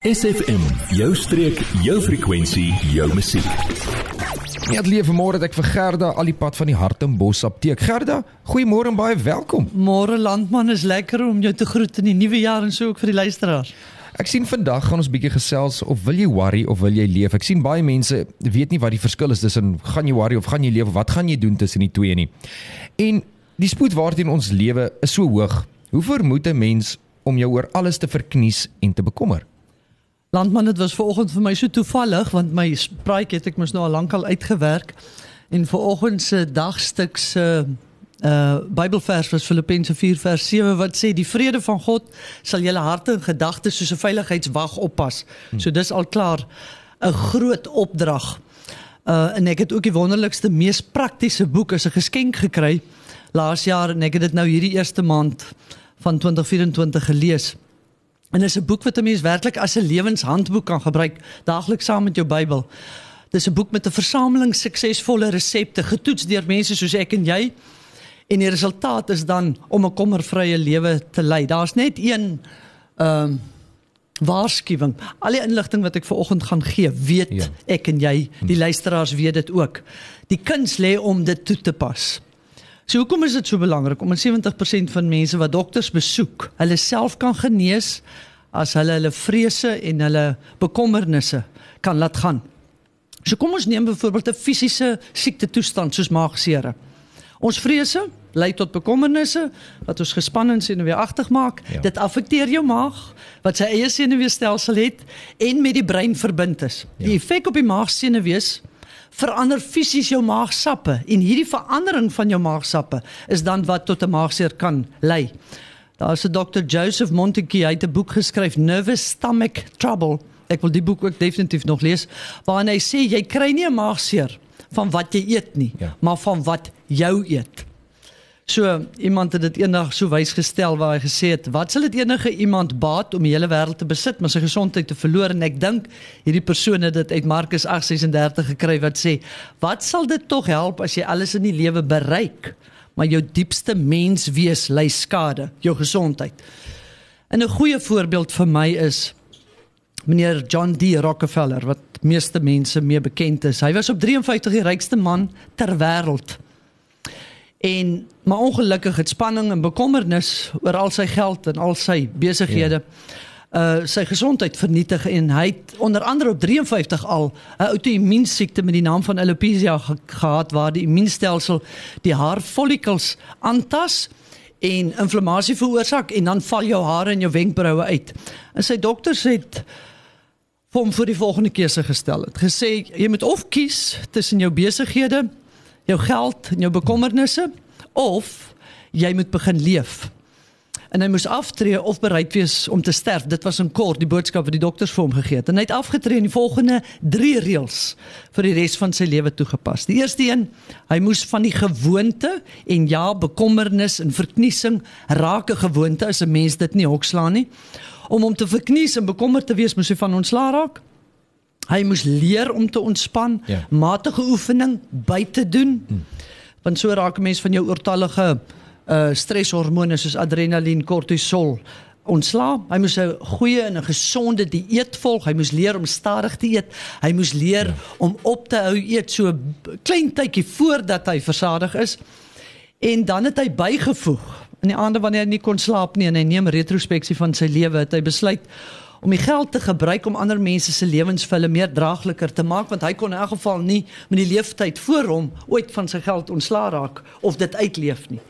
SFM, jou streek, jou frekwensie, jou musiek. Ja, leef môre dat ek vir Gerda al die pad van die Hartenbos apteek. Gerda, goeiemôre en baie welkom. Môre landman is lekker om jou te groet in die nuwe jaar en so ook vir die luisteraars. Ek sien vandag gaan ons bietjie gesels of wil jy worry of wil jy leef? Ek sien baie mense weet nie wat die verskil is tussen gaan jy worry of gaan jy leef of wat gaan jy doen tussen die twee nie. En die spoed waarteen ons lewe is so hoog. Hoe vermoed 'n mens om jou oor alles te verknies en te bekommer? Landman, dit was vanoggend vir my so toevallig want my praatjie het ek mos nou al lankal uitgewerk en vanoggend se dagstuk se uh Bybelvers was Filippense 4 vers 7 wat sê die vrede van God sal julle harte en gedagtes soos 'n veiligheidswag oppas. So dis al klaar 'n groot opdrag. Uh en ek het ook die wonderlikste mees praktiese boek as 'n geskenk gekry laas jaar en ek het dit nou hierdie eerste maand van 2024 gelees. En dis 'n boek wat 'n mens werklik as 'n lewenshandboek kan gebruik daagliks saam met jou Bybel. Dis 'n boek met 'n versameling suksesvolle resepte getoets deur mense soos ek en jy. En die resultaat is dan om 'n kommervrye lewe te lei. Daar's net een ehm um, waarskuwing. Al die inligting wat ek vanoggend gaan gee, weet ja. ek en jy, die luisteraars weet dit ook. Die kuns lê om dit toe te pas. So hoekom is dit so belangrik om 70% van mense wat dokters besoek, hulle self kan genees as hulle hulle vrese en hulle bekommernisse kan laat gaan. So kom ons neem byvoorbeeld 'n fisiese siekte toestand soos maagseere. Ons vrese lei tot bekommernisse wat ons gespanne en senuweeagtig maak. Ja. Dit affekteer jou maag wat sy eie senuweestelsel het en met die brein verbind is. Ja. Die effek op die maagsenuwees verander fisies jou maagsappe en hierdie verandering van jou maagsappe is dan wat tot 'n maagseer kan lei. Daar's 'n Dr. Joseph Montague, hy het 'n boek geskryf Nervous Stomach Trouble. Ek wil die boek ook definitief nog lees waarin hy sê jy kry nie 'n maagseer van wat jy eet nie, ja. maar van wat jou eet. So iemand het dit eendag so wys gestel waar hy gesê het, wat sal dit enige iemand baat om die hele wêreld te besit, maar sy gesondheid te verloor en ek dink hierdie persoon het dit uit Markus 8:36 gekry wat sê, wat sal dit tog help as jy alles in die lewe bereik, maar jou diepste menswees ly skade, jou gesondheid. En 'n goeie voorbeeld vir my is meneer John D Rockefeller wat meeste mense mee bekend is. Hy was op 53 die rykste man ter wêreld. En maar ongelukkig het spanning en bekommernis oor al sy geld en al sy besighede ja. uh sy gesondheid vernietig en hy het onder andere op 53 al 'n outoimmuunsiekte met die naam van alopecia ge gehad waar die immuunstelsel die haarfollikels aantas en inflammasie veroorsaak en dan val jou hare en jou wenkbroue uit. En sy dokters het hom vir die volgende keuse gestel. Het gesê jy moet of kies tussen jou besighede jou geld en jou bekommernisse of jy moet begin leef. En hy moes aftree of bereid wees om te sterf. Dit was 'n kort die boodskap wat die dokters vir hom gegee het. En hy het afgetree in die volgende 3 reëls vir die res van sy lewe toegepas. Die eerste een, hy moes van die gewoonte en ja, bekommernis en verkniesing raak 'n gewoonte as 'n mens dit nie hokslaan nie. Om hom te verknies en bekommerd te wees, moes hy van ontslaa raak. Hy moes leer om te ontspan, ja. matige oefening by te doen. Hmm. Want so raak 'n mens van jou oortallige uh streshormone soos adrenalien, kortisol ontslaa. Hy moes 'n goeie en 'n gesonde dieet volg. Hy moes leer om stadig te eet. Hy moes leer ja. om op te hou eet so klein tydjie voordat hy versadig is. En dan het hy bygevoeg. In die aande wanneer hy nie kon slaap nie en hy neem retrospeksie van sy lewe, het hy besluit om die geld te gebruik om ander mense se lewens vir hulle meer draagliker te maak want hy kon in elk geval nie met die leeftyd voor hom ooit van sy geld ontslaa raak of dit uitleef nie.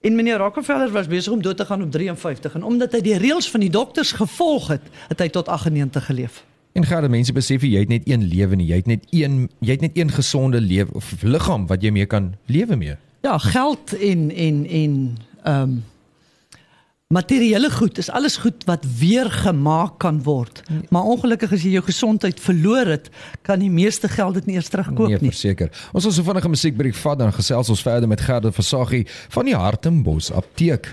En meneer Rockefeller was besig om dood te gaan op 53 en omdat hy die reëls van die dokters gevolg het, het hy tot 98 geleef. En gade mense besef jy het net een lewe nie, jy het net een jy het net een gesonde lewe of liggaam wat jy mee kan lewe mee. Ja, geld en en en ehm um, Materiële goed is alles goed wat weer gemaak kan word. Nee. Maar ongelukkig as jy jou gesondheid verloor het, kan die meeste geld dit nie eers terugkoop nee, nie. Nee, verseker. Ons sal so vinnige musiekbrief vat dan gesels ons verder met Gerda Versaghi van die Hartenbos Apteek.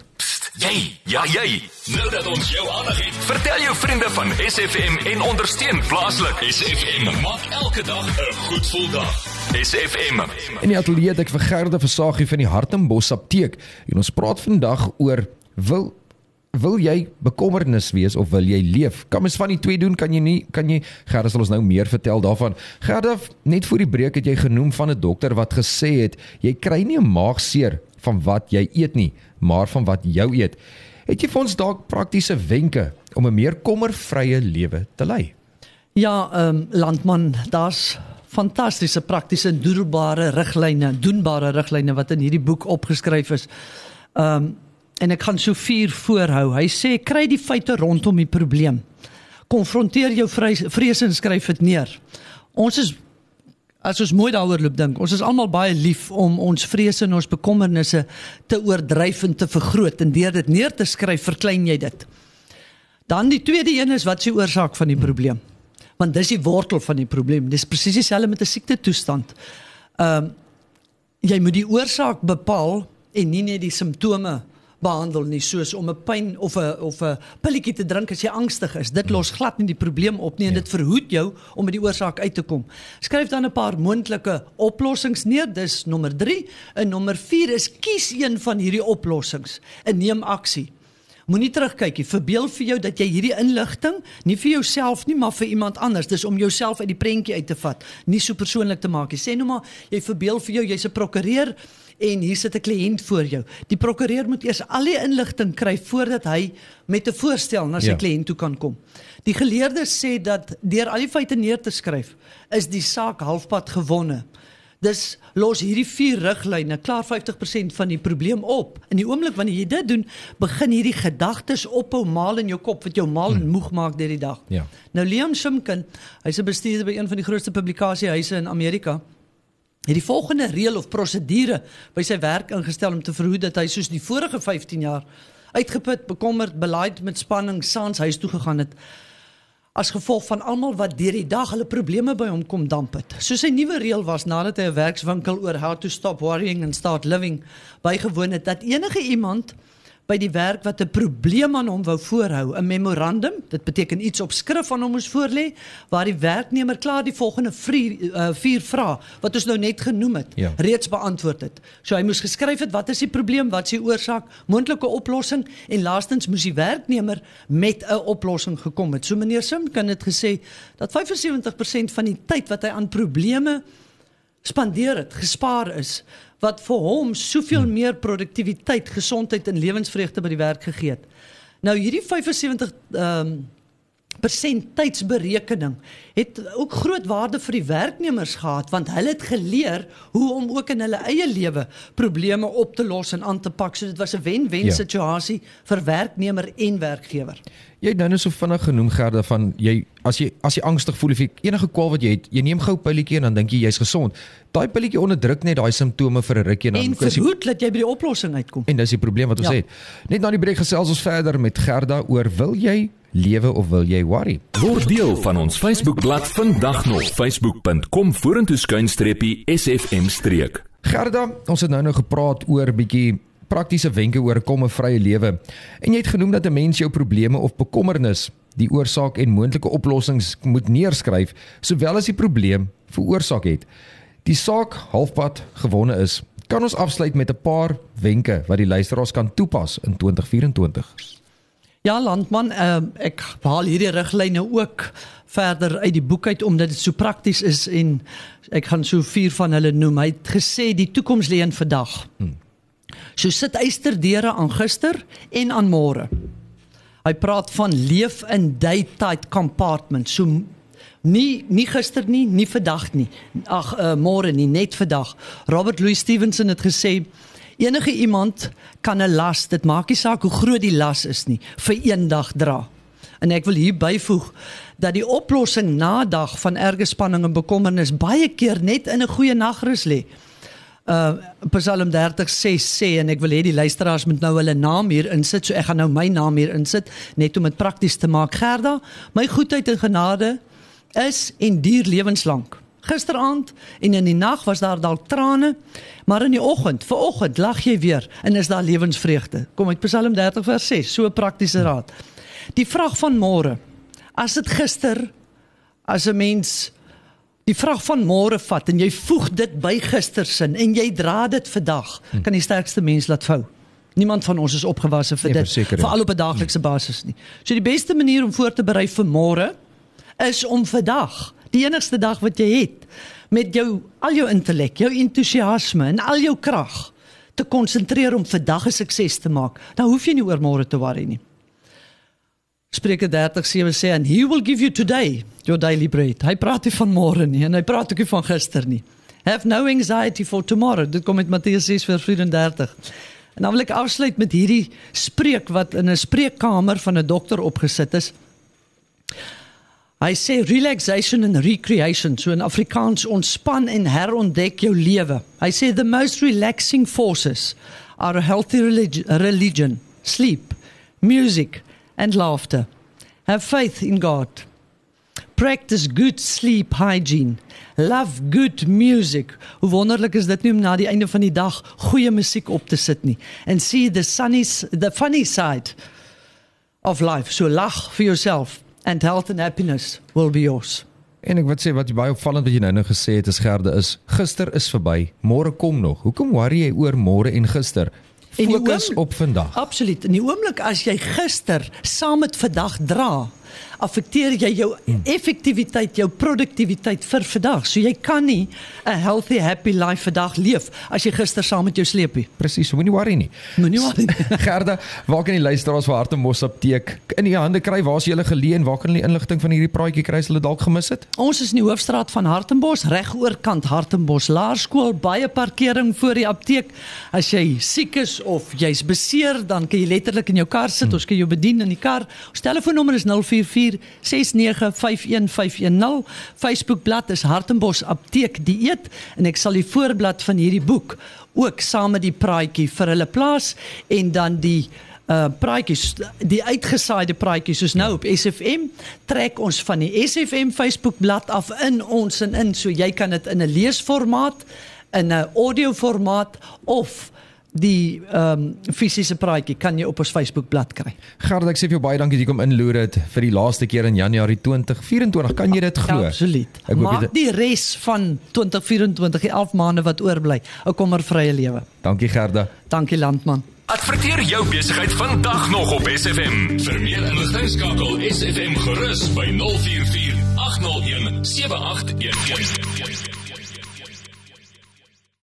Jy, ja jy. Nou dat ons jou aandag het, vertel jou vriende van SFM en ondersteun plaaslik. SFM maak elke dag 'n goed gevoel dag. SFM. In die ateljee het ek vir Gerda Versaghi van die Hartenbos Apteek en ons praat vandag oor wil wil jy bekommernis wees of wil jy leef? Kan mens van die twee doen? Kan jy nie kan jy Gerda sal ons nou meer vertel daarvan. Gerda, net voor die breek het jy genoem van 'n dokter wat gesê het jy kry nie 'n maagseer van wat jy eet nie, maar van wat jou eet. Het jy vir ons dalk praktiese wenke om 'n meer kommervrye lewe te lei? Ja, ehm um, landman, daar's fantastiese praktiese en doelbare riglyne, doenbare riglyne wat in hierdie boek opgeskryf is. Ehm um, en ek gaan so vier voorhou. Hy sê kry die feite rondom die probleem. Konfronteer jou vrese en skryf dit neer. Ons is as ons mooi daaroor loop dink, ons is almal baie lief om ons vrese en ons bekommernisse te oordryf en te vergroot en deur dit neer te skryf, verklein jy dit. Dan die tweede een is wat is die oorsaak van die probleem? Want dis die wortel van die probleem. Dis presies dieselfde met 'n siekte toestand. Ehm um, jy moet die oorsaak bepaal en nie net die simptome behandel nie soos om 'n pyn of 'n of 'n pilletjie te drink as jy angstig is. Dit los glad nie die probleem op nie en ja. dit verhoed jou om by die oorsaak uit te kom. Skryf dan 'n paar moontlike oplossings neer. Dis nommer 3. En nommer 4 is kies een van hierdie oplossings en neem aksie. Moenie terugkyk nie. Verbeel vir jou dat jy hierdie inligting nie vir jouself nie, maar vir iemand anders. Dis om jouself uit die prentjie uit te vat, nie so persoonlik te maak nie. Sê nou maar jy verbeel vir jou jy's 'n prokureur en hier sit 'n kliënt voor jou. Die prokureur moet eers al die inligting kry voordat hy met 'n voorstel na sy ja. kliënt toe kan kom. Die geleerdes sê dat deur al die feite neer te skryf, is die saak halfpad gewonne. Dis los hierdie vier riglyne klaar 50% van die probleem op. In die oomblik wanneer jy dit doen, begin hierdie gedagtes ophou maal in jou kop wat jou mal en hmm. moeg maak deur die dag. Ja. Nou Liam Shimkin, hy's 'n bestuurder by een van die grootste publikasiehuise in Amerika het die volgende reël of prosedure by sy werk ingestel om te verhoed dat hy soos die vorige 15 jaar uitgeput, bekommerd, belaaid met spanning saans huis toe gegaan het as gevolg van almal wat deur die dag hulle probleme by hom kom damp het. So sy nuwe reël was nadat hy 'n werkswinkel oor how to stop worrying and start living bygewoon het dat enige iemand by die werk wat 'n probleem aan hom wou voorhou, 'n memorandum, dit beteken iets op skrif aan hom moes voorlê waar die werknemer klaar die volgende vier, uh, vier vrae wat ons nou net genoem het, ja. reeds beantwoord het. So hy moes geskryf het wat is die probleem, wat is die oorsaak, moontlike oplossing en laastens moes die werknemer met 'n oplossing gekom het. So meneer Sim kan dit gesê dat 75% van die tyd wat hy aan probleme spandeer het, gespaar is wat vir hom soveel hmm. meer produktiwiteit, gesondheid en lewensvreugde by die werk gegee het. Nou hierdie 75 ehm um, persent tydsberekening het ook groot waarde vir die werknemers gehad want hulle het geleer hoe om ook in hulle eie lewe probleme op te los en aan te pak. So dit was 'n wen-wen ja. situasie vir werknemer en werkgewer. Jy het nou net so vinnig genoem Gerda van jy as jy as jy angstig voel of jy enige kwaal wat jy het, jy neem gou 'n pilletjie en dan dink jy jy's gesond. Daai pilletjie onderdruk net daai simptome vir 'n rukkie en dan en verhoed dat jy by die oplossing uitkom. En dis die probleem wat ons ja. het. Net na die breek gesels ons verder met Gerda oor wil jy lewe of wil jy worry? Word deel van ons Facebookblad vandag nog facebook.com vorentoe skuinstreepie sfm streek. Gerda, ons het nou nou gepraat oor bietjie praktiese wenke oor 'n kommervrye lewe. En jy het genoem dat 'n mens jou probleme of bekommernis, die oorsaak en moontlike oplossings moet neerskryf, sowel as die probleem veroorsaak het. Die saak halfpad gewonne is. Kan ons afsluit met 'n paar wenke wat die luisteraars kan toepas in 2024? Ja, landman, uh, ek haal hierdie riglyne ook verder uit die boek uit omdat dit so prakties is en ek gaan so vier van hulle noem. Hy het gesê die toekoms lê in vandag. Hmm. So sit eysterdeure aan gister en aan môre. Hy praat van leef in daytime compartment. So nie nie gister nie, nie vandag nie. Ag uh, môre nie, net vandag. Robert Louis Stevenson het gesê enige iemand kan 'n las, dit maak nie saak hoe groot die las is nie, vir een dag dra. En ek wil hier byvoeg dat die oplossing na dag van erge spanning en bekommernis baie keer net in 'n goeie nagrus lê uh Psalm 36 sê en ek wil hê die luisteraars moet nou hulle naam hier insit. So ek gaan nou my naam hier insit net om dit prakties te maak. Gerda, my goedheid en genade is en duur lewenslank. Gisteraand en in die nag was daar dalk trane, maar in die oggend, ver oggend lag jy weer en is daar lewensvreugde. Kom uit Psalm 30 vers 6, so 'n praktiese raad. Die vraag van môre. As dit gister as 'n mens die vraag van môre vat en jy voeg dit by gister se en jy dra dit vandag, hmm. kan die sterkste mens laat vou. Niemand van ons is opgewasse vir Nee, dit, veral op 'n daaglikse basis nie. So die beste manier om voor te berei vir môre is om vandag, die enigste dag wat jy het, met jou al jou intellek, jou entoesiasme en al jou krag te konsentreer om vandag 'n sukses te maak. Dan hoef jy nie oor môre te worry nie. Spreuke 37 sê en he will give you today your daily bread. Hy praat nie van môre nie en hy praat ook nie van gister nie. Have no anxiety for tomorrow. Dit kom met Matteus 6:34. En dan wil ek afsluit met hierdie spreek wat in 'n spreekkamer van 'n dokter opgesit is. Hy sê relaxation and recreation, so in Afrikaans ontspan en herontdek jou lewe. Hy sê the most relaxing forces are a healthy relig religion, sleep, music and laughter. Have faith in God. Practice good sleep hygiene. Love good music. Hoe wonderlik is dit nie om na die einde van die dag goeie musiek op te sit nie. And see the sunny the funny side of life. So lag vir jouself and health and happiness will be yours. En ek wil sê wat baie opvallend wat jy nou nou gesê het is gerde is gister is verby, môre kom nog. Hoekom worry jy oor môre en gister? Fokus oom- op vandag. Absoluut. In die oomblik as jy gister saam met vandag dra, affekteer jy jou effektiwiteit, jou produktiwiteit vir vandag. So jy kan nie 'n healthy happy life vandag leef as jy gister saam met jou sleep nie. Presies, moenie worry nie. Moenie worry nie. Gerda, waar kan die luisteraars vir Hartembos apteek in die hande kry? Waar is julle geleë en waar kan hulle inligting van hierdie praatjie kry as hulle dalk gemis het? Ons is in die hoofstraat van Hartenbos, reg oorkant Hartenbos Laerskool, baie parkering voor die apteek. As jy siek is of jy's beseer, dan kan jy letterlik in jou kar sit. Ons kan jou bedien in die kar. Ons telefoonnommer is 044 6951510. Facebookblad is Hartenbos Apteek Dieet en ek sal die voorblad van hierdie boek ook saam met die praatjie vir hulle plaas en dan die uh praatjies die uitgesaaide praatjies soos nou op SFM trek ons van die SFM Facebookblad af in ons en in so jy kan dit in 'n leesformaat in 'n audioformaat of die ehm um, fisiese praatjie kan jy op ons Facebookblad kry. Gerda, ek sê vir jou baie dankie dat jy kom inloer het vir die laaste keer in Januarie 2024. Kan jy dit glo? Absoluut. Ek Maak dit- die res van 2024, die 11 maande wat oorbly, 'n kommervrye lewe. Dankie Gerda. Dankie landman. Adverteer jou besigheid vandag nog op SFM. Vir meer inligting skakel SFM gerus by 044 801 7811.